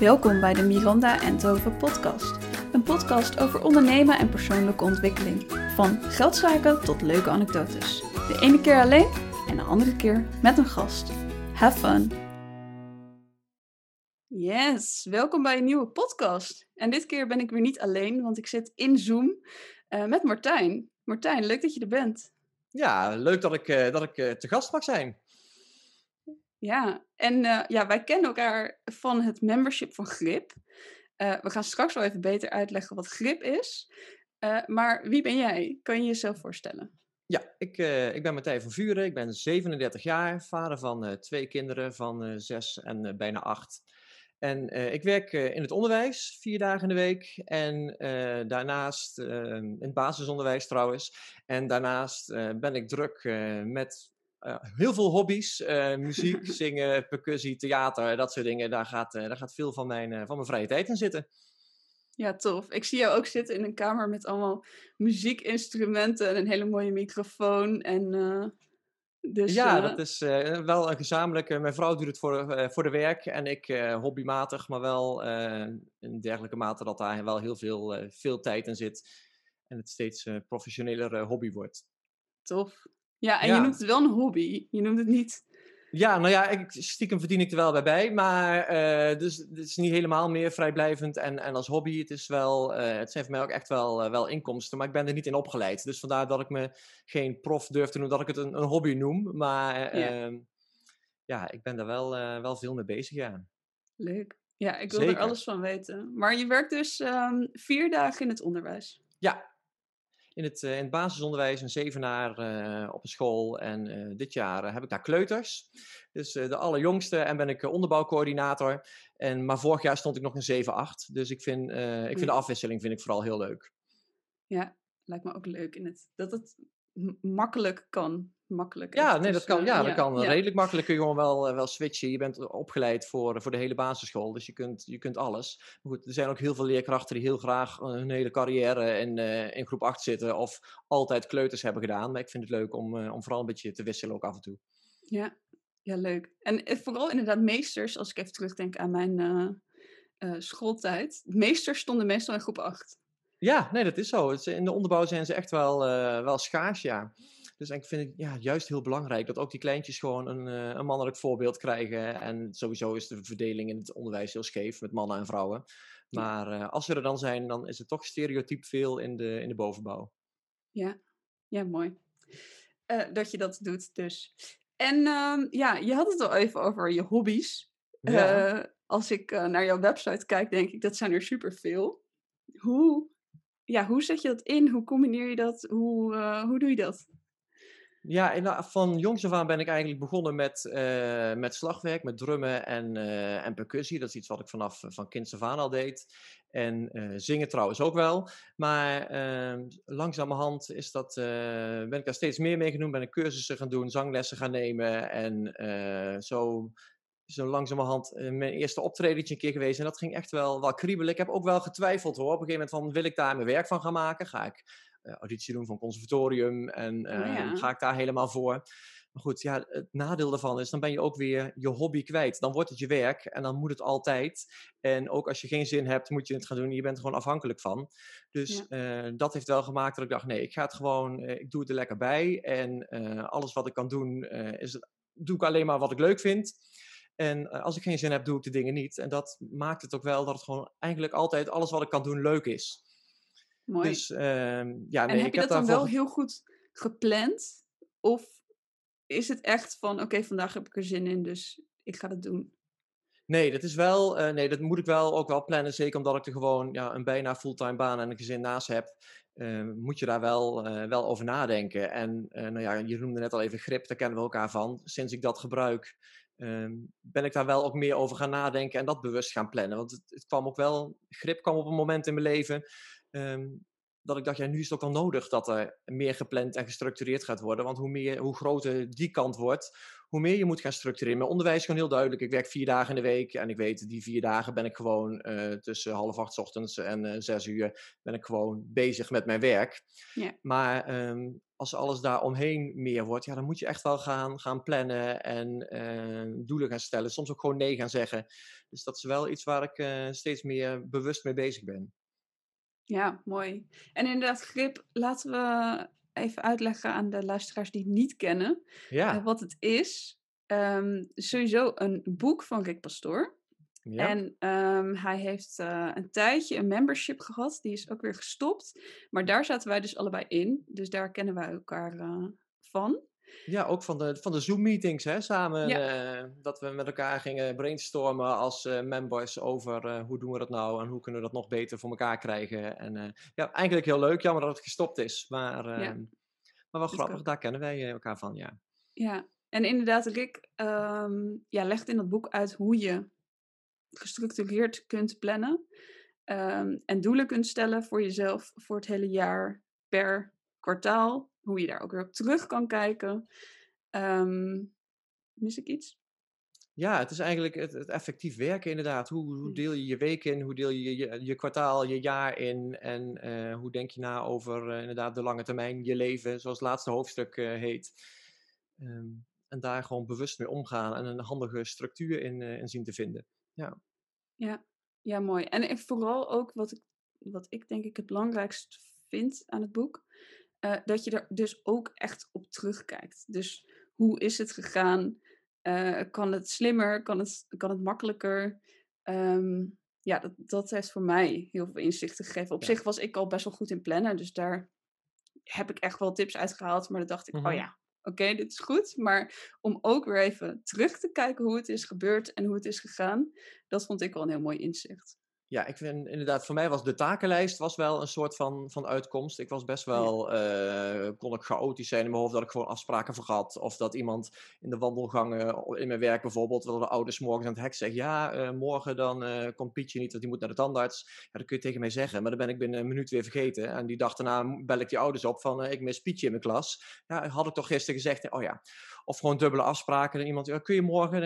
Welkom bij de Miranda en Tove podcast. Een podcast over ondernemen en persoonlijke ontwikkeling. Van geldzaken tot leuke anekdotes. De ene keer alleen en de andere keer met een gast. Have fun! Yes, welkom bij een nieuwe podcast. En dit keer ben ik weer niet alleen, want ik zit in Zoom uh, met Martijn. Martijn, leuk dat je er bent. Ja, leuk dat ik, uh, dat ik uh, te gast mag zijn. Ja, en uh, ja, wij kennen elkaar van het membership van Grip. Uh, we gaan straks wel even beter uitleggen wat Grip is. Uh, maar wie ben jij? Kan je jezelf voorstellen? Ja, ik, ik ben Martijn van Vuren. Ik ben 37 jaar, vader van twee kinderen van zes en bijna acht. En ik werk in het onderwijs, vier dagen in de week. En daarnaast, in het basisonderwijs trouwens. En daarnaast ben ik druk met heel veel hobby's. Uh, muziek, zingen, percussie, theater, dat soort dingen. Daar gaat, uh, daar gaat veel van mijn, van mijn vrije tijd in zitten. Ja, tof. Ik zie jou ook zitten in een kamer met allemaal muziekinstrumenten en een hele mooie microfoon. En, dus, ja, dat is wel een gezamenlijke. Mijn vrouw doet het voor, voor de werk en ik hobbymatig, maar wel in dergelijke mate dat daar wel heel veel, veel tijd in zit. En het steeds professioneler hobby wordt. Tof. Ja, en ja. je noemt het wel een hobby. Je noemt het niet... Ja, nou ja, ik, stiekem verdien ik er wel bij bij. Maar uh, dus het is niet helemaal meer vrijblijvend. En, en als hobby, het, is wel, uh, het zijn voor mij ook echt wel, uh, wel inkomsten. Maar ik ben er niet in opgeleid. Dus vandaar dat ik me geen prof durf te noemen, dat ik het een, een hobby noem. Maar ja. Ehm, ja, ik ben daar wel, wel veel mee bezig, ja. Leuk. Ja, ik wil Zeker. er alles van weten. Maar je werkt dus um, vier dagen in het onderwijs. Ja, in het, uh, in het basisonderwijs een zevenaar uh, op een school. En uh, dit jaar heb ik daar kleuters. Dus de allerjongste. En ben ik onderbouwcoördinator. En, maar vorig jaar stond ik nog in 7-8. Dus ik vind, ik vind de afwisseling vind ik vooral heel leuk. Ja, lijkt me ook leuk. In het, dat het makkelijk kan makkelijk. Ja, nee, dat kan, ja, dat kan redelijk makkelijk. Kun je gewoon wel, wel switchen. Je bent opgeleid voor, voor de hele basisschool, dus je kunt, je kunt alles. Maar goed, er zijn ook heel veel leerkrachten die heel graag hun hele carrière in, uh, in groep 8 zitten of altijd kleuters hebben gedaan. Maar ik vind het leuk om, uh, om vooral een beetje te wisselen ook af en toe. Ja, ja leuk. En vooral inderdaad meesters, als ik even terugdenk aan mijn uh, schooltijd. Meesters stonden meestal in groep 8. Ja, nee, dat is zo. In de onderbouw zijn ze echt wel, wel schaars, ja. Dus ik vind het ja, juist heel belangrijk dat ook die kleintjes gewoon een, uh, een mannelijk voorbeeld krijgen. En sowieso is de verdeling in het onderwijs heel scheef met mannen en vrouwen. Maar uh, als ze er dan zijn, dan is het toch stereotyp veel in de, in de bovenbouw. Ja, ja mooi. Dat je dat doet dus. En ehm, ja, je had het al even over je hobby's. Ja. als ik naar jouw website kijk, denk ik dat zijn er superveel. Hoe, ja, hoe zet je dat in? Hoe combineer je dat? Hoe, hoe doe je dat? Ja, van jongs af aan ben ik eigenlijk begonnen met, uh, met slagwerk, met drummen en, uh, en percussie. Dat is iets wat ik vanaf van kinds af al deed. En zingen trouwens ook wel. Maar ehm, langzamerhand is dat, ben ik daar steeds meer mee genoemd. Ben ik cursussen gaan doen, zanglessen gaan nemen. En zo, zo langzamerhand mijn eerste optredentje een keer geweest. En dat ging echt wel, wel kriebelen. Ik heb ook wel getwijfeld hoor. Op een gegeven moment van, wil ik daar mijn werk van gaan maken? Ga ik uh, auditie doen van conservatorium en uh, oh, ja. ga ik daar helemaal voor. Maar goed, ja, het nadeel daarvan is, dan ben je ook weer je hobby kwijt. Dan wordt het je werk en dan moet het altijd. En ook als je geen zin hebt, moet je het gaan doen. Je bent er gewoon afhankelijk van. Dus ja. uh, dat heeft wel gemaakt dat ik dacht, nee, ik ga het gewoon, ik doe het er lekker bij. En alles wat ik kan doen, is doe ik alleen maar wat ik leuk vind. En als ik geen zin heb, doe ik de dingen niet. En dat maakt het ook wel dat het gewoon eigenlijk altijd alles wat ik kan doen leuk is. Mooi. Dus, uh, ja, nee, en heb je dat dan wel heel goed gepland? Of is het echt van, oké, okay, vandaag heb ik er zin in, dus ik ga dat doen? Nee, dat is wel, uh, nee, dat moet ik wel ook wel plannen. Zeker omdat ik er gewoon ja, een bijna fulltime baan en een gezin naast heb. Uh, moet je daar wel, uh, wel over nadenken. En nou ja, je noemde net al even grip, daar kennen we elkaar van. Sinds ik dat gebruik, ehm, ben ik daar wel ook meer over gaan nadenken en dat bewust gaan plannen. Want het, kwam ook wel, grip kwam op een moment in mijn leven Um, dat ik dacht, ja, nu is het ook al nodig dat er meer gepland en gestructureerd gaat worden. Want hoe, meer, hoe groter die kant wordt, hoe meer je moet gaan structureren. Mijn onderwijs is gewoon heel duidelijk. Ik werk vier dagen in de week en ik weet, die vier dagen ben ik gewoon uh, tussen half acht ochtends en uh, zes uur ben ik gewoon bezig met mijn werk. Ja. Maar um, als alles daar omheen meer wordt, ja, dan moet je echt wel gaan, gaan plannen en uh, doelen gaan stellen. Soms ook gewoon nee gaan zeggen. Dus dat is wel iets waar ik steeds meer bewust mee bezig ben. Ja, mooi. En inderdaad, grip, laten we even uitleggen aan de luisteraars die het niet kennen ja. uh, wat het is. Um, sowieso een boek van Rick Pastoor. Ja. En um, hij heeft uh, een tijdje een membership gehad, die is ook weer gestopt. Maar daar zaten wij dus allebei in, dus daar kennen wij elkaar uh, van. Ja, ook van de, van de Zoom-meetings, hè, samen. Ja. Uh, dat we met elkaar gingen brainstormen als uh, members over uh, hoe doen we dat nou en hoe kunnen we dat nog beter voor elkaar krijgen. En ja, eigenlijk heel leuk. Jammer dat het gestopt is, maar, ja. Ehm, maar wel grappig. Daar kennen wij elkaar van, ja. Ja, en inderdaad, Rick um, ja, legt in dat boek uit hoe je gestructureerd kunt plannen. Um, en doelen kunt stellen voor jezelf voor het hele jaar per kwartaal hoe je daar ook weer op terug kan kijken. Um, mis ik iets? Ja, het is eigenlijk het, het effectief werken inderdaad. Hoe, hoe, deel je je week in? Hoe deel je je, je kwartaal, je jaar in? En uh, hoe denk je na over uh, inderdaad de lange termijn, je leven, zoals het laatste hoofdstuk uh, heet. Um, en daar gewoon bewust mee omgaan en een handige structuur in, in zien te vinden. Ja. Ja, ja mooi. En vooral ook wat ik, wat ik denk ik het belangrijkst vind aan het boek, uh, dat je er dus ook echt op terugkijkt. Dus hoe is het gegaan? Uh, kan het slimmer? Kan het, kan het makkelijker? Um, ja, dat, dat heeft voor mij heel veel inzichten gegeven. Op ja. zich was ik al best wel goed in plannen, dus daar heb ik echt wel tips uitgehaald. Maar dan dacht ik, mm -hmm. oh ja, oké, okay, dit is goed. Maar om ook weer even terug te kijken hoe het is gebeurd en hoe het is gegaan, dat vond ik wel een heel mooi inzicht ja, ik vind inderdaad, voor mij was de takenlijst was wel een soort van, van uitkomst. Ik was best wel, uh, kon ik chaotisch zijn in mijn hoofd dat ik gewoon afspraken vergat. Of dat iemand in de wandelgangen in mijn werk bijvoorbeeld, wel de ouders morgens aan het hek zeggen, ja, uh, morgen dan uh, komt Pietje niet, want die moet naar de tandarts. Ja, dat kun je tegen mij zeggen, maar dan ben ik binnen een minuut weer vergeten. En die dag daarna bel ik die ouders op van, ik mis Pietje in mijn klas. Ja, had ik toch gisteren gezegd, oh ja. Of gewoon dubbele afspraken. En iemand, ja, kun je morgen?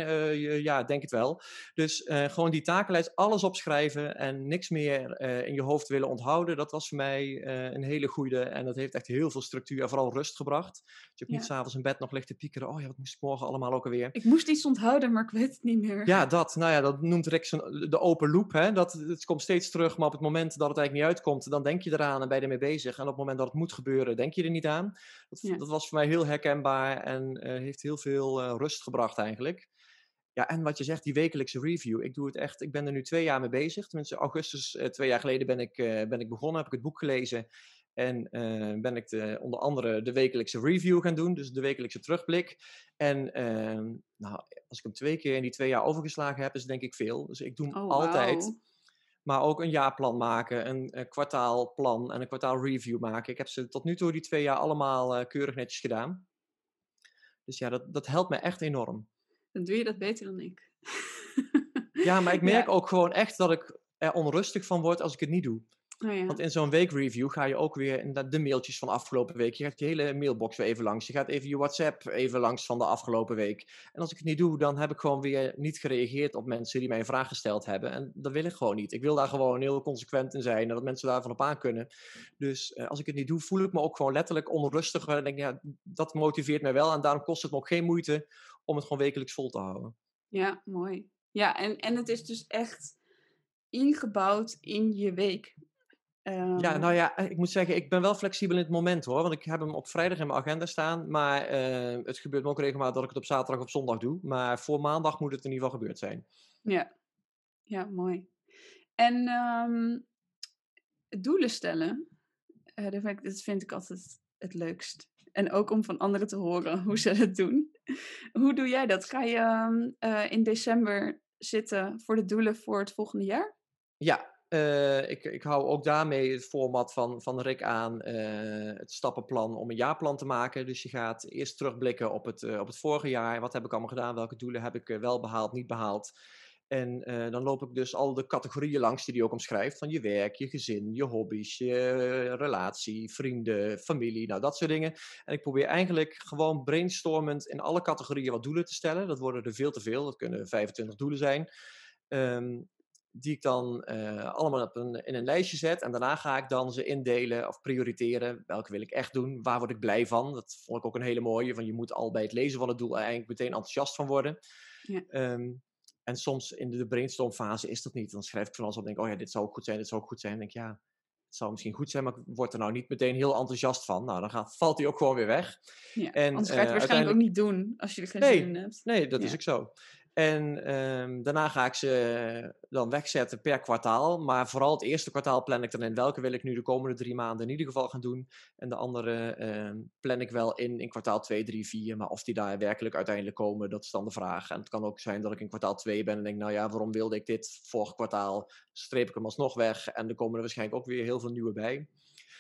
ja, denk het wel. Dus gewoon die takenlijst, alles opschrijven en niks meer uh, in je hoofd willen onthouden, dat was voor mij uh, een hele goede. En dat heeft echt heel veel structuur en vooral rust gebracht. Je ook ja. niet s'avonds in bed nog ligt te piekeren. Oh ja, wat moest ik morgen allemaal ook alweer? Ik moest iets onthouden, maar ik weet het niet meer. Ja, dat. Nou ja, dat noemt Rick de open loop. Hè? Dat, het komt steeds terug, maar op het moment dat het eigenlijk niet uitkomt, dan denk je eraan en ben je ermee bezig. En op het moment dat het moet gebeuren, denk je er niet aan. Dat, ja. dat was voor mij heel herkenbaar en uh, heeft heel veel rust gebracht eigenlijk. Ja, en wat je zegt, die wekelijkse review. Ik doe het echt, ik ben er nu twee jaar mee bezig. Tenminste, augustus uh, twee jaar geleden ben ik, uh, ben ik begonnen, heb ik het boek gelezen. En uh, ben ik de, onder andere de wekelijkse review gaan doen, dus de wekelijkse terugblik. En ehm, nou, als ik hem twee keer in die twee jaar overgeslagen heb, is denk ik veel. Dus ik doe hem oh, altijd. Wow. Maar ook een jaarplan maken, een, een, kwartaalplan en een kwartaalreview maken. Ik heb ze tot nu toe die twee jaar allemaal keurig netjes gedaan. Dus ja, dat, dat helpt me echt enorm dan doe je dat beter dan ik. ja, maar ik merk ja. ook gewoon echt dat ik er onrustig van word als ik het niet doe. Oh ja. Want in zo'n weekreview ga je ook weer de mailtjes van afgelopen week. Je gaat je hele mailbox weer even langs. Je gaat even je WhatsApp even langs van de afgelopen week. En als ik het niet doe, dan heb ik gewoon weer niet gereageerd op mensen die mij een vraag gesteld hebben. En dat wil ik gewoon niet. Ik wil daar gewoon heel consequent in zijn en dat mensen daarvan op aan kunnen. Dus uh, als ik het niet doe, voel ik me ook gewoon letterlijk onrustig. En denk ja, dat motiveert mij wel. En daarom kost het me ook geen moeite om het gewoon wekelijks vol te houden. Ja, mooi. Ja, en, en het is dus echt ingebouwd in je week. Ja, nou ja, ik moet zeggen, ik ben wel flexibel in het moment hoor. Want ik heb hem op vrijdag in mijn agenda staan. Maar uh, het gebeurt me ook regelmatig dat ik het op zaterdag of zondag doe. Maar voor maandag moet het in ieder geval gebeurd zijn. Ja, ja mooi. En um, doelen stellen, uh, dat, vind ik, dat vind ik altijd het leukst. En ook om van anderen te horen hoe ze het doen. Hoe doe jij dat? Ga je uh, in december zitten voor de doelen voor het volgende jaar? Ja, uh, ik, ik hou ook daarmee het format van, van Rick aan, uh, het stappenplan om een jaarplan te maken. Dus je gaat eerst terugblikken op het, op het vorige jaar. Wat heb ik allemaal gedaan? Welke doelen heb ik wel behaald, niet behaald? En uh, dan loop ik dus al de categorieën langs die hij ook omschrijft. Van je werk, je gezin, je hobby's, je relatie, vrienden, familie, nou dat soort dingen. En ik probeer eigenlijk gewoon brainstormend in alle categorieën wat doelen te stellen. Dat worden er veel te veel, dat kunnen 25 doelen zijn. Um, die ik dan uh, allemaal op een, in een lijstje zet. En daarna ga ik dan ze indelen of prioriteren. Welke wil ik echt doen? Waar word ik blij van? Dat vond ik ook een hele mooie. Van je moet al bij het lezen van het doel eigenlijk meteen enthousiast van worden. Ja. Um, en soms in de brainstormfase is dat niet. Dan schrijf ik van alles op. Denk, oh ja, dit zou ook goed zijn, dit zou ook goed zijn. Dan denk ik, ja, het zou misschien goed zijn, maar ik word er nou niet meteen heel enthousiast van. Nou, dan gaat, valt hij ook gewoon weer weg. Ja, en, anders ga je het uh, waarschijnlijk ook niet doen als je er geen nee, zin in hebt. Nee, dat is ook zo. En um, daarna ga ik ze dan wegzetten per kwartaal. Maar vooral het eerste kwartaal plan ik dan in welke wil ik nu de komende drie maanden in ieder geval gaan doen. En de andere um, plan ik wel in in kwartaal 2, 3, 4. Maar of die daar werkelijk uiteindelijk komen, dat is dan de vraag. En het kan ook zijn dat ik in kwartaal 2 ben en denk, nou ja, waarom wilde ik dit vorig kwartaal? Streep ik hem alsnog weg en er komen er waarschijnlijk ook weer heel veel nieuwe bij.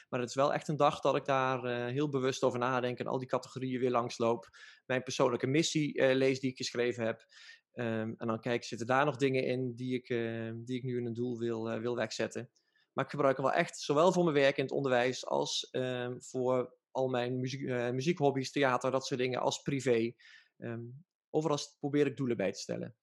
Maar het is wel echt een dag dat ik daar uh, heel bewust over nadenk en al die categorieën weer langsloop. Mijn persoonlijke missie uh, lees die ik geschreven heb. Um, en dan kijk, zitten daar nog dingen in die ik, uh, die ik nu in een doel wil, uh, wil wegzetten. Maar ik gebruik hem wel echt, zowel voor mijn werk in het onderwijs als um, voor al mijn muziek, uh, muziekhobby's, theater, dat soort dingen, als privé. Um, overal probeer ik doelen bij te stellen.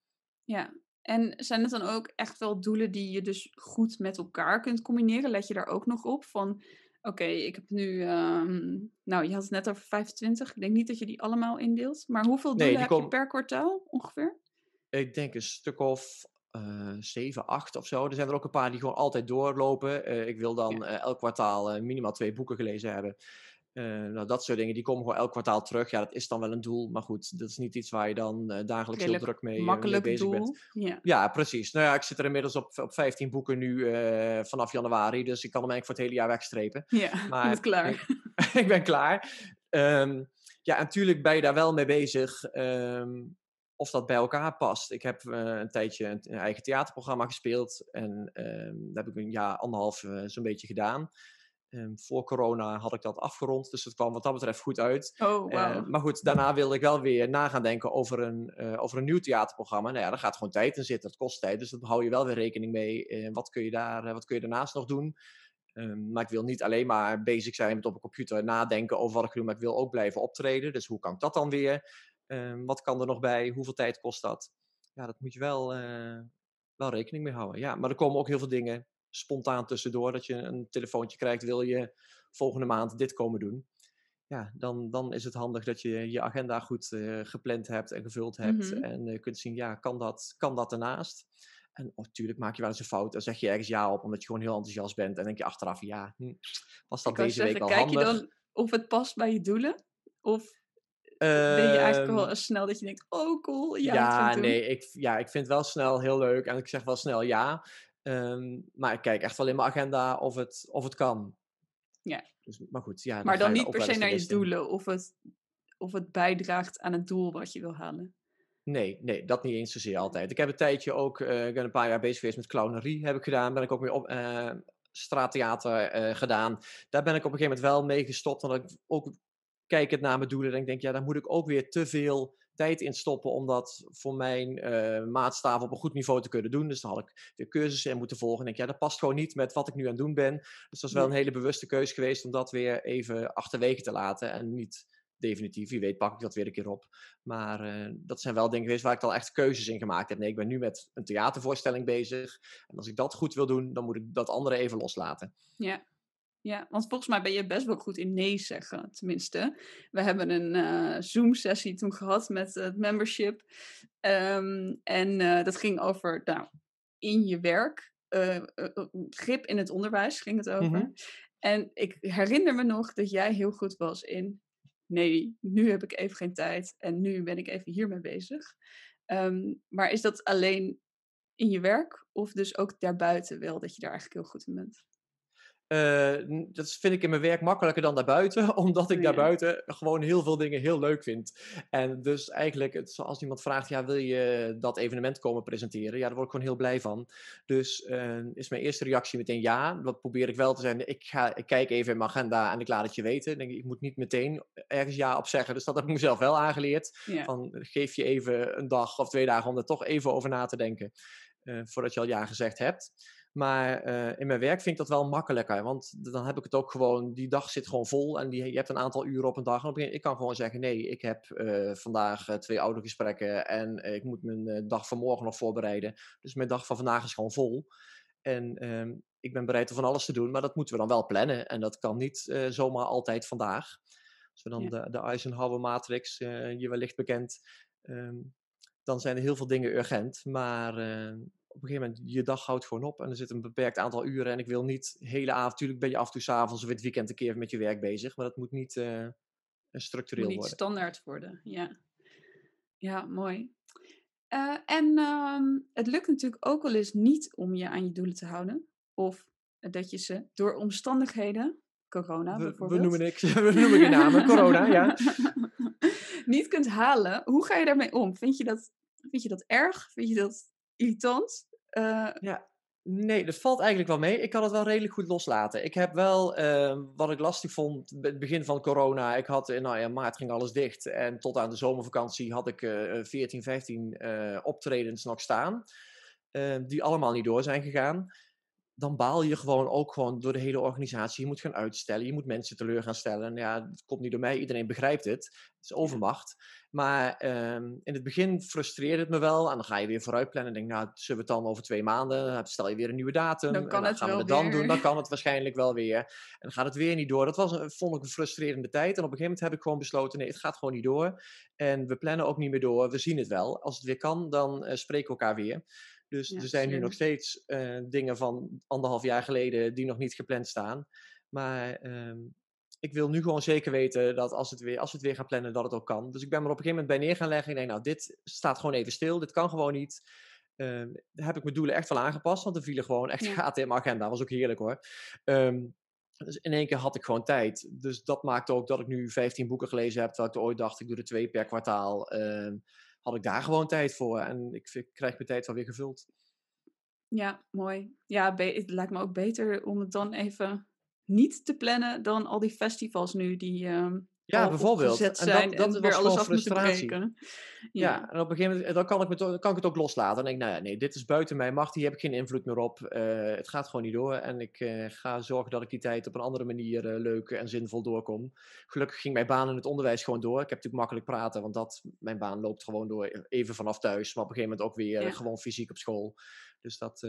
Ja, en zijn het dan ook echt wel doelen die je dus goed met elkaar kunt combineren? Let je daar ook nog op van, oké, okay, ik heb nu, um, nou je had het net over 25, ik denk niet dat je die allemaal indeelt, maar hoeveel doelen nee, heb kom... je per kwartaal ongeveer? Ik denk een stuk of uh, 7, 8 of zo. Er zijn er ook een paar die gewoon altijd doorlopen. Uh, ik wil dan uh, elk kwartaal uh, minimaal twee boeken gelezen hebben. nou, dat soort dingen, die komen gewoon elk kwartaal terug. Ja, dat is dan wel een doel, maar goed, dat is niet iets waar je dan dagelijks heel druk mee, mee bezig doel. bent. Ja. ja, precies. Nou ja, ik zit er inmiddels op, op 15 boeken nu vanaf januari, dus ik kan hem eigenlijk voor het hele jaar wegstrepen. Ja, maar, je klaar. Ik, ik ben klaar. Um, ja, natuurlijk ben je daar wel mee bezig. Um, of dat bij elkaar past. Ik heb uh, een tijdje een, een, eigen theaterprogramma gespeeld. En uh, dat heb ik een jaar, anderhalf uh, zo'n beetje gedaan. Um, voor corona had ik dat afgerond, dus het kwam wat dat betreft goed uit. Oh, wow. Eh, maar goed, daarna wilde ik wel weer na gaan denken over een, over een nieuw theaterprogramma. Nou ja, daar gaat gewoon tijd in zitten, dat kost tijd. Dus daar hou je wel weer rekening mee. wat, kun je daar, wat kun je daarnaast nog doen? Um, maar ik wil niet alleen maar bezig zijn met op een computer nadenken over wat ik doe, maar ik wil ook blijven optreden. Dus hoe kan ik dat dan weer? Um, wat kan er nog bij? Hoeveel tijd kost dat? Ja, dat moet je wel, uh, wel rekening mee houden. Ja, maar er komen ook heel veel dingen spontaan tussendoor. Dat je een telefoontje krijgt, wil je volgende maand dit komen doen? Ja, dan, dan is het handig dat je je agenda goed uh, gepland hebt en gevuld hebt. Mm -hmm. En uh, kunt zien, ja, kan dat, kan dat ernaast? En natuurlijk maak je wel eens een fout. Dan zeg je ergens ja op, omdat je gewoon heel enthousiast bent. En denk je achteraf, ja, hm, was dat deze zeggen, week al kijk handig? Kijk je dan of het past bij je doelen? Of ben je eigenlijk wel ehm, snel dat je denkt, oh cool, ja, ja nee, ik, ja, ik vind wel snel heel leuk en ik zeg wel snel ja. Um, maar ik kijk echt wel in mijn agenda of het, of het kan. Ja. Dus, maar goed, ja. Maar dan, dan niet per se naar je doelen of het, of het bijdraagt aan het doel wat je wil halen. Nee, nee, dat niet eens zozeer altijd. Ik heb een tijdje ook, uh, ik ben een paar jaar bezig geweest met clownerie, heb ik gedaan. Ben ik ook weer op, uh, straattheater uh, gedaan. Daar ben ik op een gegeven moment wel mee gestopt, omdat ik ook kijkend naar mijn doelen, en ik denk, ja, daar moet ik ook weer te veel tijd in stoppen om dat voor mijn uh, maatstaaf op een goed niveau te kunnen doen. Dus dan had ik weer cursussen in moeten volgen. En denk, ja, dat past gewoon niet met wat ik nu aan het doen ben. Dus dat was wel een hele bewuste keuze geweest om dat weer even achterwege te laten. En niet definitief, wie weet pak ik dat weer een keer op. Maar uh, dat zijn wel dingen geweest waar ik al echt keuzes in gemaakt heb. Nee, ik ben nu met een theatervoorstelling bezig. En als ik dat goed wil doen, dan moet ik dat andere even loslaten. Ja, ja, want volgens mij ben je best wel goed in nee zeggen, tenminste. We hebben een uh, Zoom-sessie toen gehad met het membership. Um, en uh, dat ging over, nou, in je werk, uh, grip in het onderwijs ging het over. Mm -hmm. En ik herinner me nog dat jij heel goed was in, nee, nu heb ik even geen tijd en nu ben ik even hiermee bezig. Um, maar is dat alleen in je werk of dus ook daarbuiten wel dat je daar eigenlijk heel goed in bent? Uh, dat vind ik in mijn werk makkelijker dan daarbuiten, omdat ik daarbuiten gewoon heel veel dingen heel leuk vind. En dus eigenlijk, het, als iemand vraagt, ja, wil je dat evenement komen presenteren? Ja, daar word ik gewoon heel blij van. Dus uh, is mijn eerste reactie meteen ja. Dat probeer ik wel te zijn. Ik, ga, ik kijk even in mijn agenda en ik laat het je weten. Ik, denk, ik moet niet meteen ergens ja op zeggen. Dus dat heb ik mezelf wel aangeleerd. Van, geef je even een dag of twee dagen om er toch even over na te denken. Uh, voordat je al ja gezegd hebt. Maar uh, in mijn werk vind ik dat wel makkelijker. Want dan heb ik het ook gewoon, die dag zit gewoon vol. En die, je hebt een aantal uren op een dag. En op een, ik kan gewoon zeggen: nee, ik heb uh, vandaag uh, twee autogesprekken. En ik moet mijn dag van morgen nog voorbereiden. Dus mijn dag van vandaag is gewoon vol. En um, ik ben bereid om van alles te doen. Maar dat moeten we dan wel plannen. En dat kan niet zomaar altijd vandaag. Als we dan ja. de, de Eisenhower-matrix, je wellicht bekend. Um, dan zijn er heel veel dingen urgent. Maar op een gegeven moment, je dag houdt gewoon op en er zit een beperkt aantal uren. En ik wil niet hele avond, natuurlijk ben je af en toe s'avonds of het weekend een keer met je werk bezig, maar dat moet niet uh, structureel moet niet worden. standaard worden, ja. Ja, mooi. Uh, en um, het lukt natuurlijk ook wel eens niet om je aan je doelen te houden. Of dat je ze door omstandigheden, corona we, bijvoorbeeld. We noemen niks, we noemen geen namen, corona, ja. niet kunt halen. Hoe ga je daarmee om? Vind je dat, vind je dat erg? Vind je dat irritant. Uh, ja, nee, dat valt eigenlijk wel mee. Ik kan het wel redelijk goed loslaten. Ik heb wel, uh, wat ik lastig vond, het begin van corona. Ik had, in nou ja, maart ging alles dicht. En tot aan de zomervakantie had ik uh, 14, 15 uh, optredens nog staan. Ehm, die allemaal niet door zijn gegaan dan baal je gewoon ook gewoon door de hele organisatie. Je moet gaan uitstellen, je moet mensen teleur gaan stellen. En ja, het komt niet door mij, iedereen begrijpt het. Het is overmacht. Maar um, in het begin frustreerde het me wel. En dan ga je weer vooruit plannen en denk, nou, zullen we het dan over twee maanden? Dan stel je weer een nieuwe datum. Dan kan en het gaan wel we het dan weer. doen, dan kan het waarschijnlijk wel weer. En dan gaat het weer niet door. Dat was, een- vond ik een frustrerende tijd. En op een gegeven moment heb ik gewoon besloten, nee, het gaat gewoon niet door. En we plannen ook niet meer door. We zien het wel. Als het weer kan, dan eh, spreken we elkaar weer. Dus Ja, er zijn nu nog steeds eh, dingen van anderhalf jaar geleden die nog niet gepland staan. Maar ehm, ik wil nu gewoon zeker weten dat als, het weer, als we het weer gaan plannen, dat het ook kan. Dus ik ben me er op een gegeven moment bij neer gaan leggen. Ik denk, nou, dit staat gewoon even stil. Dit kan gewoon niet. Ehm, daar heb ik mijn doelen echt wel aangepast, want er vielen gewoon echt Ja. gaten in mijn agenda. was ook heerlijk hoor. Ehm, dus in één keer had ik gewoon tijd. Dus dat maakte ook dat ik nu 15 boeken gelezen heb. Terwijl ik ooit dacht, ik doe er twee per kwartaal. Had ik daar gewoon tijd voor. En ik, ik krijg mijn tijd wel weer gevuld. Ja, mooi. Ja, het lijkt me ook beter om het dan even niet te plannen dan al die festivals nu die ehm Ja, bijvoorbeeld. En dat- dat en was alles af moeten frustratie. Ja, Ja, en op een gegeven moment dan kan ik, me, dan kan ik het ook loslaten. Dan denk ik, nou ja, nee, dit is buiten mijn macht. Hier heb ik geen invloed meer op. Eh, het gaat gewoon niet door. En ik eh, ga zorgen dat ik die tijd op een andere manier eh, leuk en zinvol doorkom. Gelukkig ging mijn baan in het onderwijs gewoon door. Ik heb natuurlijk makkelijk praten, want dat, mijn baan loopt gewoon door. Even vanaf thuis, maar op een gegeven moment ook weer Ja. gewoon fysiek op school. Dus dat...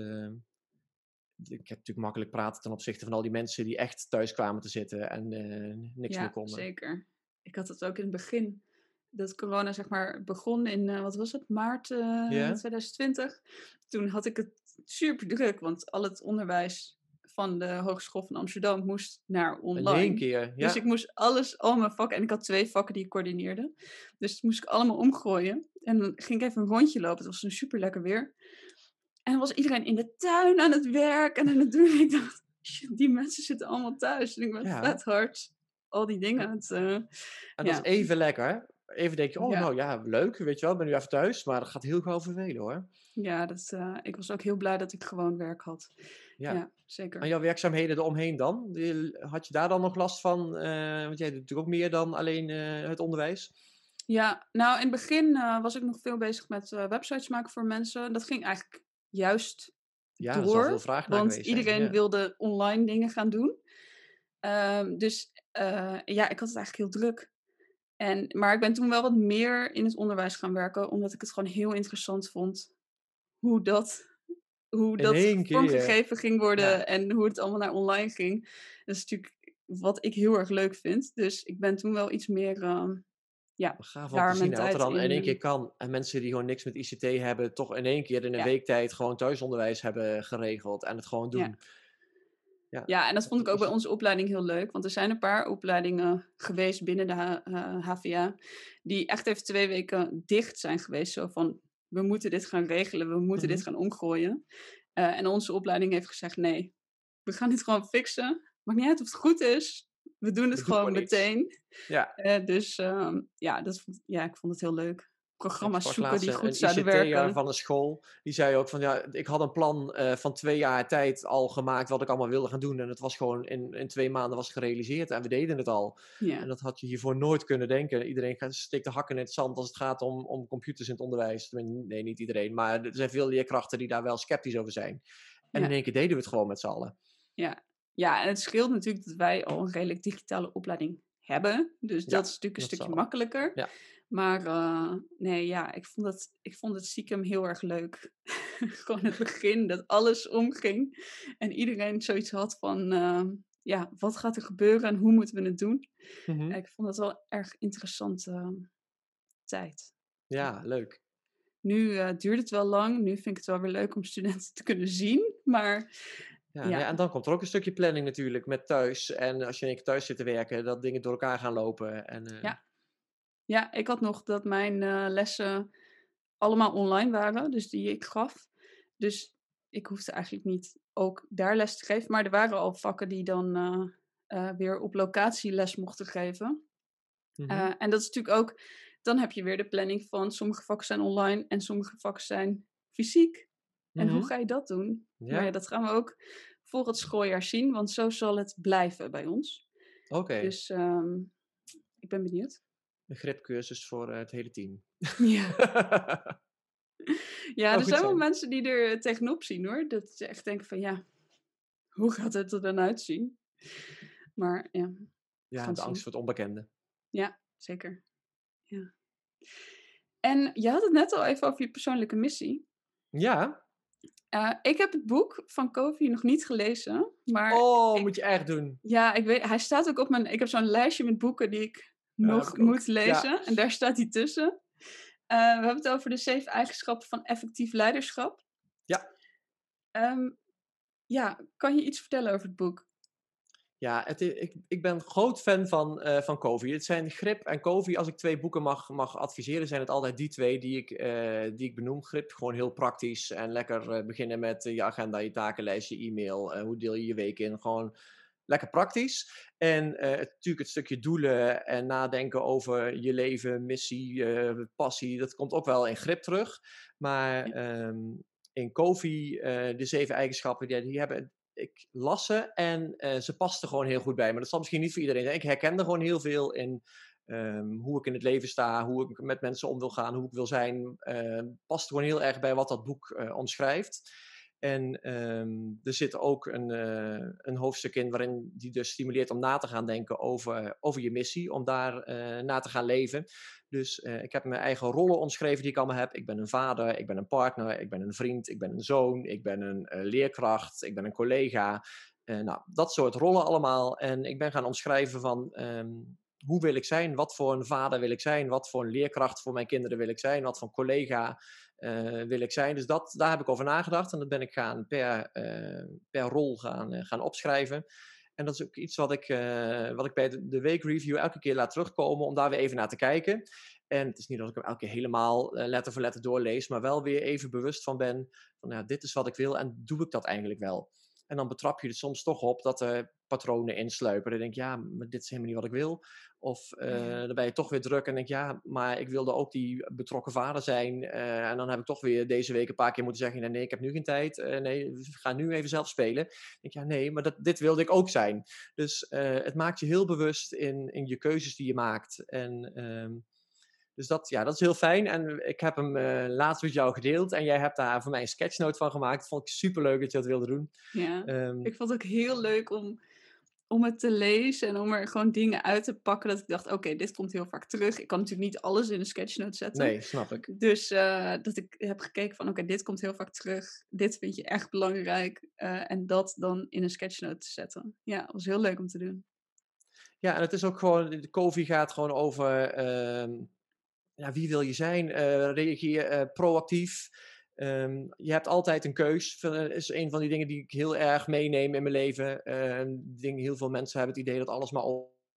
eh, ik heb natuurlijk makkelijk praten ten opzichte van al die mensen die echt thuis kwamen te zitten en eh, niks meer ja konden. zeker. Ik had het ook in het begin. Dat corona zeg maar begon in, eh, wat was het, maart eh, Ja? 2020. Toen had ik het super druk, want al het onderwijs van de Hogeschool van Amsterdam moest naar In online. één keer, ja. Dus ik moest alles, al mijn vakken, en ik had twee vakken die ik coördineerde. Dus dat moest ik allemaal omgooien. En dan ging ik even een rondje lopen. Het was een super lekker weer. En was iedereen in de tuin aan het werk en aan het doen. Ik dacht, die mensen zitten allemaal thuis. En ik ben Ja. vet hard al die dingen het... eh, En dat Ja. is even lekker. Even denk je, oh Ja. nou ja, leuk, weet je wel, ik ben nu even thuis. Maar dat gaat heel gauw vervelen hoor. ja, dat, eh, ik was ook heel blij dat ik gewoon werk had. Ja. Ja, zeker. En jouw werkzaamheden eromheen dan? Had je daar dan nog last van? Eh, want jij doet natuurlijk ook meer dan alleen het onderwijs. Ja, nou in het begin was ik nog veel bezig met websites maken voor mensen. Dat ging eigenlijk juist Ja, er door. vraag naar Want geweest iedereen ja. wilde online dingen gaan doen. Ehm, dus eh, ja, ik had het eigenlijk heel druk. En, maar ik ben toen wel wat meer in het onderwijs gaan werken, omdat ik het gewoon heel interessant vond hoe dat, hoe In dat vormgegeven ging worden ja. en hoe het allemaal naar online ging. Dat is natuurlijk wat ik heel erg leuk vind. Dus ik ben toen wel iets meer ehm, ja, Gaaf om daar te zien wat er dan in één keer kan. En mensen die gewoon niks met ICT hebben, toch in één keer in een Ja. week tijd gewoon thuisonderwijs hebben geregeld. En het gewoon doen. Ja. Ja. Ja, en dat vond ik ook bij onze opleiding heel leuk. Want er zijn een paar opleidingen geweest binnen de H- HVA. die echt even twee weken dicht zijn geweest. Zo van: we moeten dit gaan regelen, we moeten dit Mhm. gaan omgooien. Eh, en onze opleiding heeft gezegd: nee, we gaan dit gewoon fixen. maakt niet uit of het goed is. We doen het We gewoon meteen. Ja. Eh, dus ehm, ja, dat, vond- ja, ik vond het heel leuk. Programma's zoeken die goed een zouden werken. van een school. Die zei ook van ja, ik had een plan eh, van twee jaar tijd al gemaakt wat ik allemaal wilde gaan doen. En het was gewoon in, in twee maanden was gerealiseerd en we deden het al. En Ja, dat had je hiervoor nooit kunnen denken. Iedereen gaat- steekt de hakken in het zand als het gaat om, om computers in het onderwijs. Nee, niet iedereen. Maar er zijn veel leerkrachten die daar wel sceptisch over zijn. En Ja. in één keer deden we het gewoon met z'n allen. ja, en het scheelt natuurlijk dat wij al een redelijk digitale opleiding hebben. Dus Ja, dat is natuurlijk een dat stukje zal. makkelijker. Ja. Maar eh, nee, ja, ik vond, het, ik vond het stiekem heel erg leuk. Gewoon het begin, dat alles omging. En iedereen zoiets had van, eh, ja, wat gaat er gebeuren en hoe moeten we het doen? Mhm. Ik vond het wel erg interessante eh, tijd. Ja, leuk. Nu duurt het wel lang. Nu vind ik het wel weer leuk om studenten te kunnen zien. Maar Ja, Ja. nou ja, en dan komt er ook een stukje planning natuurlijk met thuis. En als je in thuis zit te werken, dat dingen door elkaar gaan lopen. En, eh, Ja. ja, ik had nog dat mijn eh, lessen allemaal online waren. Dus die ik gaf. Dus ik hoefde eigenlijk niet ook daar les te geven. Maar er waren al vakken die dan eh, weer op locatie les mochten geven. mhm. En dat is natuurlijk ook, dan heb je weer de planning van sommige vakken zijn online en sommige vakken zijn fysiek. En hoe Mhm. ga je dat doen? Ja, Maar ja, dat gaan we ook voor het schooljaar zien, want zo zal het blijven bij ons. oké. Dus ehm, ik ben benieuwd. Een gripcursus voor eh, het hele team. Ja, ja er zijn wel zijn. mensen die er tegenop zien hoor. Dat ze echt denken van ja, hoe gaat het er dan uitzien? Maar ja, ja, de zien. angst voor het onbekende. zeker. Ja. En je had het net al even over je persoonlijke missie. Ja? Eh, ik heb het boek van Kofi nog niet gelezen, maar Oh, ik- moet je echt doen. ja, ik weet, hij staat ook op mijn. Ik heb zo'n lijstje met boeken die ik Ja, nog moet lezen, en daar staat hij tussen. Eh, we hebben het over de zeven eigenschappen van effectief leiderschap. Ja. Ehm, ja, kan je iets vertellen over het boek? Ja, het, ik, ik ben groot fan van, eh van Covey. Het zijn Grip en Covey. Als ik twee boeken mag, mag adviseren, zijn het altijd die twee die ik, eh, die ik benoem. Grip, gewoon heel praktisch en lekker eh, beginnen met je agenda, je takenlijst, je e-mail. hoe deel je je week in? Gewoon lekker praktisch. En natuurlijk het stukje doelen en nadenken over je leven, missie, passie. Dat komt ook wel in Grip terug. Maar ehm, in Covey, de zeven eigenschappen, die, die hebben ik las ze en eh, ze pasten gewoon heel goed bij me. Dat zal misschien niet voor iedereen zijn. Ik herkende gewoon heel veel in ehm, hoe ik in het leven sta, hoe ik met mensen om wil gaan, hoe ik wil zijn. eh, past gewoon heel erg bij wat dat boek eh, omschrijft. En ehm, er zit ook een, eh, een hoofdstuk in waarin die dus stimuleert om na te gaan denken over, over je missie, om daar eh na te gaan leven. Dus eh, ik heb mijn eigen rollen omschreven die ik allemaal heb. Ik ben een vader, ik ben een partner, ik ben een vriend, ik ben een zoon, ik ben een leerkracht, ik ben een collega. Nou, dat soort rollen allemaal. En ik ben gaan omschrijven van ehm, hoe wil ik zijn, wat voor een vader wil ik zijn, wat voor een leerkracht voor mijn kinderen wil ik zijn, wat voor een collega eh, wil ik zijn. Dus dat, daar heb ik over nagedacht en dat ben ik gaan per, eh, per rol gaan, eh, gaan opschrijven. En dat is ook iets wat ik, wat ik bij de, de weekreview elke keer laat terugkomen om daar weer even naar te kijken. En het is niet dat ik hem elke keer helemaal letter voor letter doorlees, maar wel weer even bewust van ben van ja, dit is wat ik wil en doe ik dat eigenlijk wel. En dan betrap je er soms toch op dat er patronen insluipen. Dan denk je, ja, maar dit is helemaal niet wat ik wil. Of Ja. dan ben je toch weer druk en denk je, ja, maar ik wilde ook die betrokken vader zijn. Eh, en dan heb ik toch weer deze week een paar keer moeten zeggen, nee, nee ik heb nu geen tijd. Eh, nee, ga nu even zelf spelen. Dan denk ja, nee, maar dat, dit wilde ik ook zijn. Dus het maakt je heel bewust in, in je keuzes die je maakt. En ehm, dus dat, ja, dat is heel fijn. En ik heb hem eh, laatst met jou gedeeld. En jij hebt daar voor mij een sketchnote van gemaakt. Dat vond ik super leuk dat je dat wilde doen. Ja. Ehm, Ik vond het ook heel leuk om, om het te lezen en om er gewoon dingen uit te pakken. Dat ik dacht, oké, dit komt heel vaak terug. Ik kan natuurlijk niet alles in een sketchnote zetten. nee, snap ik. Dus eh, dat ik heb gekeken van, oké, dit komt heel vaak terug. Dit vind je echt belangrijk. eh, en dat dan in een sketchnote te zetten. Ja, dat was heel leuk om te doen. Ja, en het is ook gewoon, de COVID gaat gewoon over ehm, ja, wie wil je zijn? Eh, reageer eh, proactief. Ehm, je hebt altijd een keus. Dat is een van die dingen die ik heel erg meeneem in mijn leven. Ehm, denk, heel veel mensen hebben het idee dat alles maar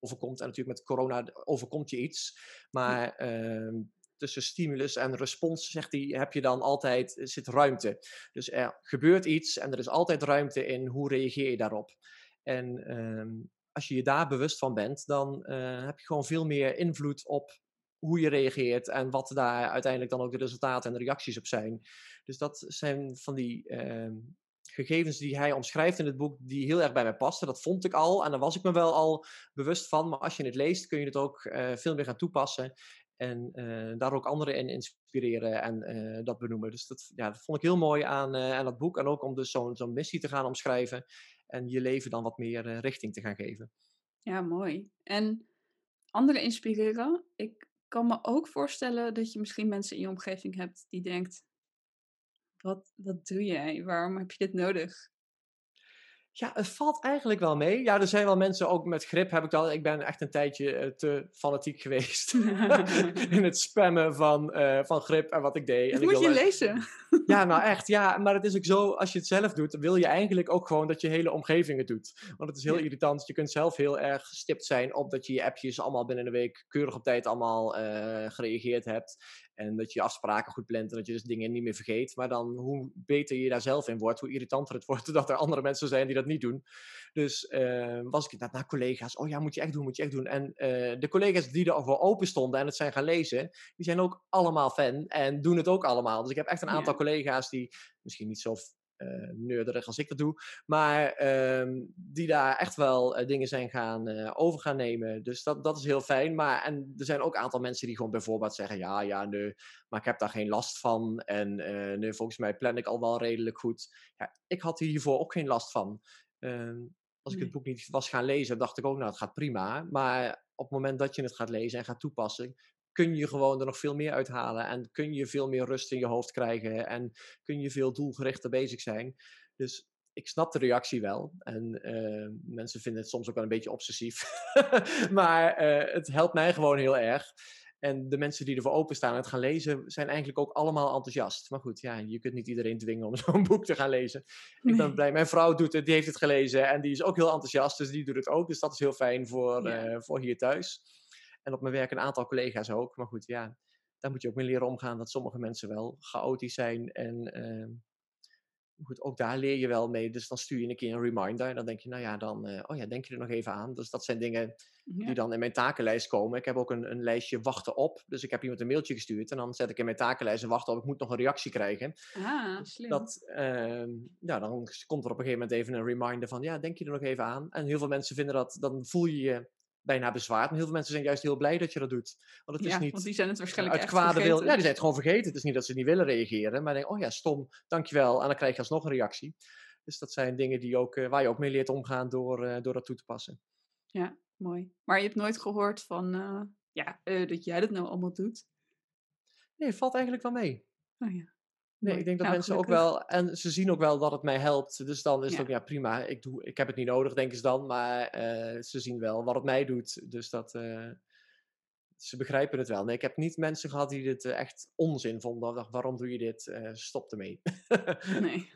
overkomt. En natuurlijk met corona overkomt je iets. Maar ehm, tussen stimulus en respons, zegt hij, heb je dan altijd, zit ruimte. Dus er gebeurt iets en er is altijd ruimte in hoe reageer je daarop. En als je je daar bewust van bent, dan eh, heb je gewoon veel meer invloed op hoe je reageert en wat daar uiteindelijk dan ook de resultaten en de reacties op zijn. Dus dat zijn van die ehm, gegevens die hij omschrijft in het boek, die heel erg bij mij pasten. Dat vond ik al en daar was ik me wel al bewust van. Maar als je het leest, kun je het ook uh, veel meer gaan toepassen. En uh, daar ook anderen in inspireren en uh, dat benoemen. Dus dat, ja, dat vond ik heel mooi aan, aan dat boek. En ook om dus zo'n zo'n missie te gaan omschrijven. En je leven dan wat meer richting te gaan geven. Ja, mooi. En anderen inspireren. Ik kan me ook voorstellen dat je misschien mensen in je omgeving hebt die denkt: wat, wat doe jij? Waarom heb je dit nodig? Ja, het valt eigenlijk wel mee. Ja, er zijn wel mensen ook met grip. Heb ik al. Ik ben echt een tijdje uh, te fanatiek geweest in het spammen van, uh, van grip en wat ik deed. Dat en moet ik je lezen. Ja, nou echt. Ja, maar het is ook zo. Als je het zelf doet, wil je eigenlijk ook gewoon dat je hele omgeving het doet. Want het is heel ja. irritant. Je kunt zelf heel erg gestipt zijn op dat je je appjes allemaal binnen een week keurig op tijd allemaal uh, gereageerd hebt. En dat je afspraken goed plant en dat je dus dingen niet meer vergeet. Maar dan hoe beter je daar zelf in wordt, hoe irritanter het wordt dat er andere mensen zijn die dat niet doen. Dus uh, was ik inderdaad naar collega's. Oh ja, moet je echt doen, moet je echt doen. En uh, de collega's die er voor open stonden en het zijn gaan lezen, die zijn ook allemaal fan en doen het ook allemaal. Dus ik heb echt een aantal ja. Collega's die misschien niet zo uh, neurderig als ik dat doe. Maar uh, die daar echt wel uh, dingen zijn gaan uh, over gaan nemen. Dus dat, dat is heel fijn. Maar en er zijn ook een aantal mensen die gewoon bijvoorbeeld zeggen: ja, ja, nee, maar ik heb daar geen last van. En nee, volgens mij plan ik al wel redelijk goed. Ja, ik had hiervoor ook geen last van. Ehm, als ik het boek niet was gaan lezen, dacht ik ook, nou, het gaat prima. Maar op het moment dat je het gaat lezen en gaat toepassen, kun je gewoon er nog veel meer uithalen. En kun je veel meer rust in je hoofd krijgen. En kun je veel doelgerichter bezig zijn. Dus ik snap de reactie wel. En uh, mensen vinden het soms ook wel een beetje obsessief. maar uh, het helpt mij gewoon heel erg. En de mensen die ervoor openstaan en het gaan lezen, zijn eigenlijk ook allemaal enthousiast. Maar goed, ja, je kunt niet iedereen dwingen om zo'n boek te gaan lezen. Nee. Ik ben blij. Mijn vrouw doet het, die heeft het gelezen en die is ook heel enthousiast. Dus die doet het ook. Dus dat is heel fijn voor, ja. uh, voor hier thuis. En op mijn werk een aantal collega's ook. Maar goed, ja, daar moet je ook mee leren omgaan dat sommige mensen wel chaotisch zijn. En uh, goed, ook daar leer je wel mee. Dus dan stuur je een keer een reminder. En dan denk je, nou ja, dan, uh, oh ja, denk je er nog even aan. Dus dat zijn dingen ja. die dan in mijn takenlijst komen. Ik heb ook een, een lijstje wachten op. Dus ik heb iemand een mailtje gestuurd. En dan zet ik in mijn takenlijst en wachten op. Ik moet nog een reactie krijgen. Ah, slim. Dat, uh, ja, dan komt er op een gegeven moment even een reminder van, ja, denk je er nog even aan. En heel veel mensen vinden dat, dan voel je je bijna bezwaard. Maar heel veel mensen zijn juist heel blij dat je dat doet. Want het is ja, niet want die zijn het waarschijnlijk uit kwade wil. Ja, die zijn het gewoon vergeten. Het is niet dat ze niet willen reageren. Maar denken, oh ja, stom, dankjewel. En dan krijg je alsnog een reactie. Dus dat zijn dingen die ook, uh, waar je ook mee leert omgaan door, uh, door dat toe te passen. Ja, mooi. Maar je hebt nooit gehoord van, uh, ja, dat jij dat nou allemaal doet? Nee, het valt eigenlijk wel mee. Oh ja. Nee, ik denk dat nou, mensen gelukkig. ook wel, en ze zien ook wel dat het mij helpt. Dus dan is ja. het ook, ja prima, ik, doe, ik heb het niet nodig, denken ze dan. Maar uh, ze zien wel wat het mij doet. Dus dat, uh, ze begrijpen het wel. Nee, ik heb niet mensen gehad die dit uh, echt onzin vonden. Dacht, waarom doe je dit? stop ermee. nee.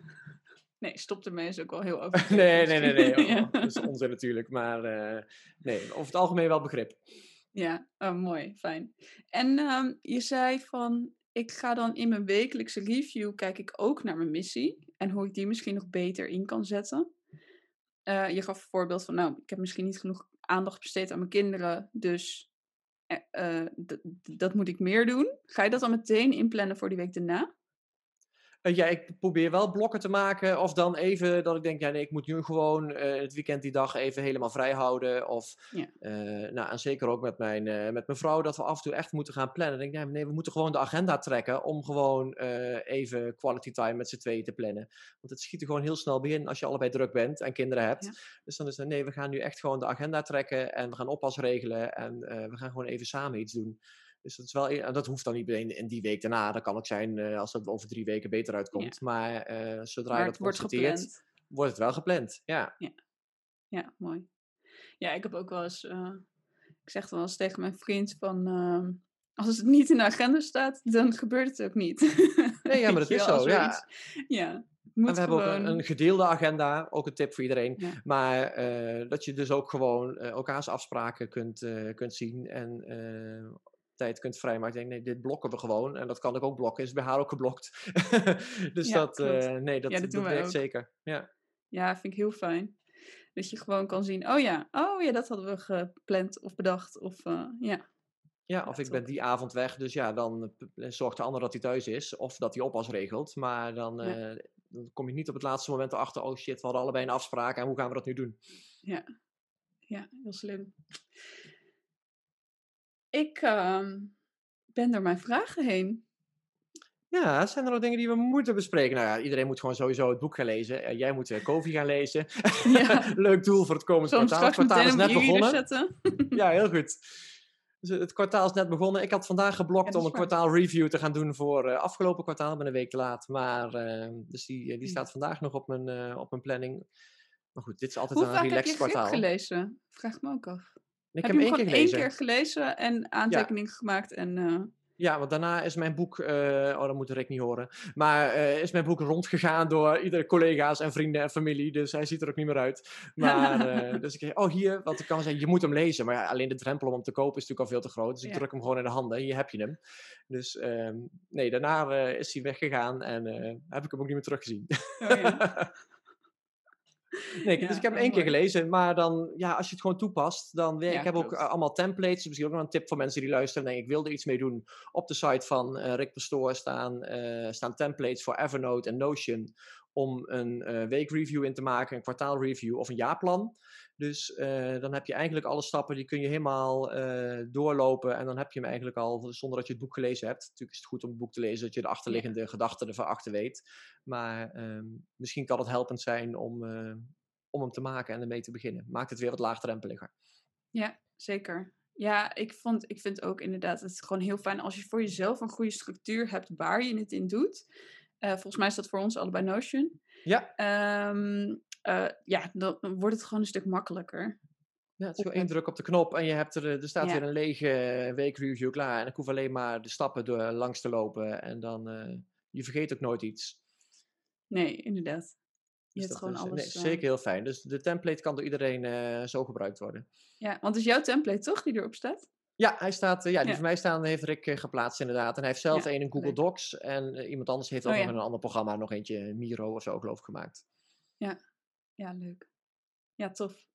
Nee, stop ermee is ook wel heel over. nee, nee, nee, nee. Oh, ja. Dat is onzin natuurlijk. Maar nee, over het algemeen wel begrip. Ja, oh, mooi, fijn. En um, je zei van, ik ga dan in mijn wekelijkse review kijk ik ook naar mijn missie en hoe ik die misschien nog beter in kan zetten. Uh, je gaf een voorbeeld van, nou, ik heb misschien niet genoeg aandacht besteed aan mijn kinderen, dus uh, dat moet ik meer doen. Ga je dat dan meteen inplannen voor die week daarna? Uh, ja, ik probeer wel blokken te maken. Of dan even dat ik denk, ja nee, ik moet nu gewoon uh, het weekend die dag even helemaal vrij houden. Of, ja. uh, nou, en zeker ook met mijn, met mijn vrouw, dat we af en toe echt moeten gaan plannen. Dan denk ik, nee, we moeten gewoon de agenda trekken om gewoon even quality time met z'n tweeën te plannen. Want het schiet er gewoon heel snel in als je allebei druk bent en kinderen hebt. Ja. Dus dan is het, nee, we gaan nu echt gewoon de agenda trekken en we gaan oppas regelen. En we gaan gewoon even samen iets doen. Dus dat, is wel, en dat hoeft dan niet meteen in die week daarna. Dat kan ook zijn uh, als het over drie weken beter uitkomt. Ja. Maar uh, zodra maar je dat wordt constateert, wordt het wel gepland. Ja. ja. Ja, mooi. Ja, ik heb ook wel eens... Uh, ik zeg dan wel eens tegen mijn vriend van... Ehm, als het niet in de agenda staat, dan gebeurt het ook niet. Nee, ja, maar dat is zo. Ja. ja. Moet en we hebben ook een, een, gedeelde agenda, ook een tip voor iedereen. Ja. Maar uh, dat je dus ook gewoon uh, elkaars afspraken kunt, uh, kunt zien en tijd kunt vrijmaken. Ik denk, nee, dit blokken we gewoon. En dat kan ik ook blokken. Is bij haar ook geblokt. dus ja, dat, uh, nee, dat, ja, dat, dat werkt ook. zeker. Ja. ja, vind ik heel fijn. Dat je gewoon kan zien, oh ja, oh ja, dat hadden we gepland of bedacht. Of uh, ja. Ja, of ik ben die avond weg, dus ja, dan zorgt de ander dat hij thuis is. Of dat hij oppas regelt. Maar dan, uh, dan kom je niet op het laatste moment erachter, oh shit, we hadden allebei een afspraak en hoe gaan we dat nu doen? Ja, ja heel slim. Ik uh, ben door mijn vragen heen. Ja, zijn er nog dingen die we moeten bespreken? Nou ja, iedereen moet gewoon sowieso het boek gaan lezen. Uh, jij moet uh, Kofi gaan lezen. Ja. Leuk doel voor het komende kwartaal. Het kwartaal is net begonnen. ja, heel goed. Dus het kwartaal is net begonnen. Ik had vandaag geblokt om een kwartaal review te gaan doen voor uh, afgelopen kwartaal. Ik ben een week laat. Maar, ehm, dus die, die staat vandaag nog op mijn, op mijn planning. Maar goed, dit is altijd Hoe een relaxed kwartaal. Hoe vaak heb je gelezen? Vraag me ook af. Ik heb, heb hem één keer gelezen. één keer gelezen en aantekeningen gemaakt en... Uh... Ja, want daarna is mijn boek, uh, oh dat moet Rick niet horen, maar uh, is mijn boek rondgegaan door iedere collega's en vrienden en familie, dus hij ziet er ook niet meer uit. Maar, uh, dus ik zeg, oh hier, wat ik kan zeggen, je moet hem lezen, maar ja, alleen de drempel om hem te kopen is natuurlijk al veel te groot, dus ik druk hem gewoon in de handen, hier heb je hem. Dus ehm, nee, daarna is hij weggegaan en heb ik hem ook niet meer teruggezien. Oh, ja. Nee, dus ik heb hem één keer gelezen, maar dan, ja, als je het gewoon toepast, dan ik heb ook eh, allemaal templates, dus misschien ook nog een tip voor mensen die luisteren en ik wil er iets mee doen. Op de site van uh, Rick Pastoor staan, uh, staan templates voor Evernote en Notion om een weekreview in te maken, een kwartaalreview of een jaarplan. Dus uh, dan heb je eigenlijk alle stappen, die kun je helemaal uh, doorlopen. En dan heb je hem eigenlijk al, zonder dat je het boek gelezen hebt. Natuurlijk is het goed om het boek te lezen, dat je de achterliggende ja. gedachten ervan achter weet. Maar um, misschien kan het helpend zijn om, om hem te maken en ermee te beginnen. Maakt het weer wat laagdrempeliger. Ja, zeker. Ja, ik, vond, ik vind ook inderdaad, het is gewoon heel fijn als je voor jezelf een goede structuur hebt waar je het in doet. Volgens mij is dat voor ons allebei Notion. Ja. Um, uh, ja, dan wordt het gewoon een stuk makkelijker. Ja, het is gewoon één druk op de knop en je hebt er, er staat ja. weer een lege weekreview klaar. En ik hoef alleen maar de stappen door, langs te lopen en dan, uh, je vergeet ook nooit iets. Nee, inderdaad. Je dus hebt gewoon is, alles. Nee, zeker heel fijn. Dus de template kan door iedereen uh, zo gebruikt worden. Ja, want het is jouw template toch die erop staat? Ja, hij staat, ja, die ja. voor mij staan heeft Rick geplaatst inderdaad. En hij heeft zelf ja, een in Google leuk. Docs. En iemand anders heeft ook oh, nog in een ander programma nog eentje, Miro of zo geloof ik, gemaakt. Ja, ja, leuk. Ja, tof.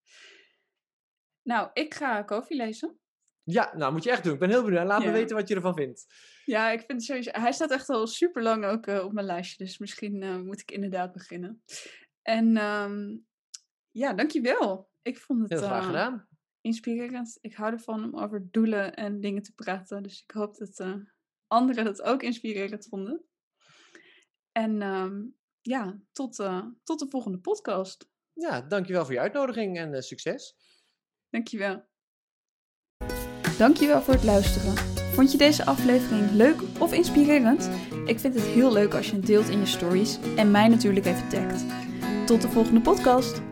Nou, ik ga Kofi lezen. Ja, nou moet je echt doen. Ik ben heel benieuwd. Laat me weten wat je ervan vindt. Ja, ik vind sowieso... Hij staat echt al super lang ook uh, op mijn lijstje. Dus misschien uh, moet ik inderdaad beginnen. En um, ja, dankjewel. Ik vond het... Heel graag gedaan inspirerend. Ik hou ervan om over doelen en dingen te praten. Dus ik hoop dat anderen dat ook inspirerend vonden. En um, ja, tot, uh, tot de volgende podcast. Ja, dankjewel voor je uitnodiging en uh, succes. Dankjewel. Dankjewel voor het luisteren. Vond je deze aflevering leuk of inspirerend? Ik vind het heel leuk als je het deelt in je stories en mij natuurlijk even tagt. Tot de volgende podcast.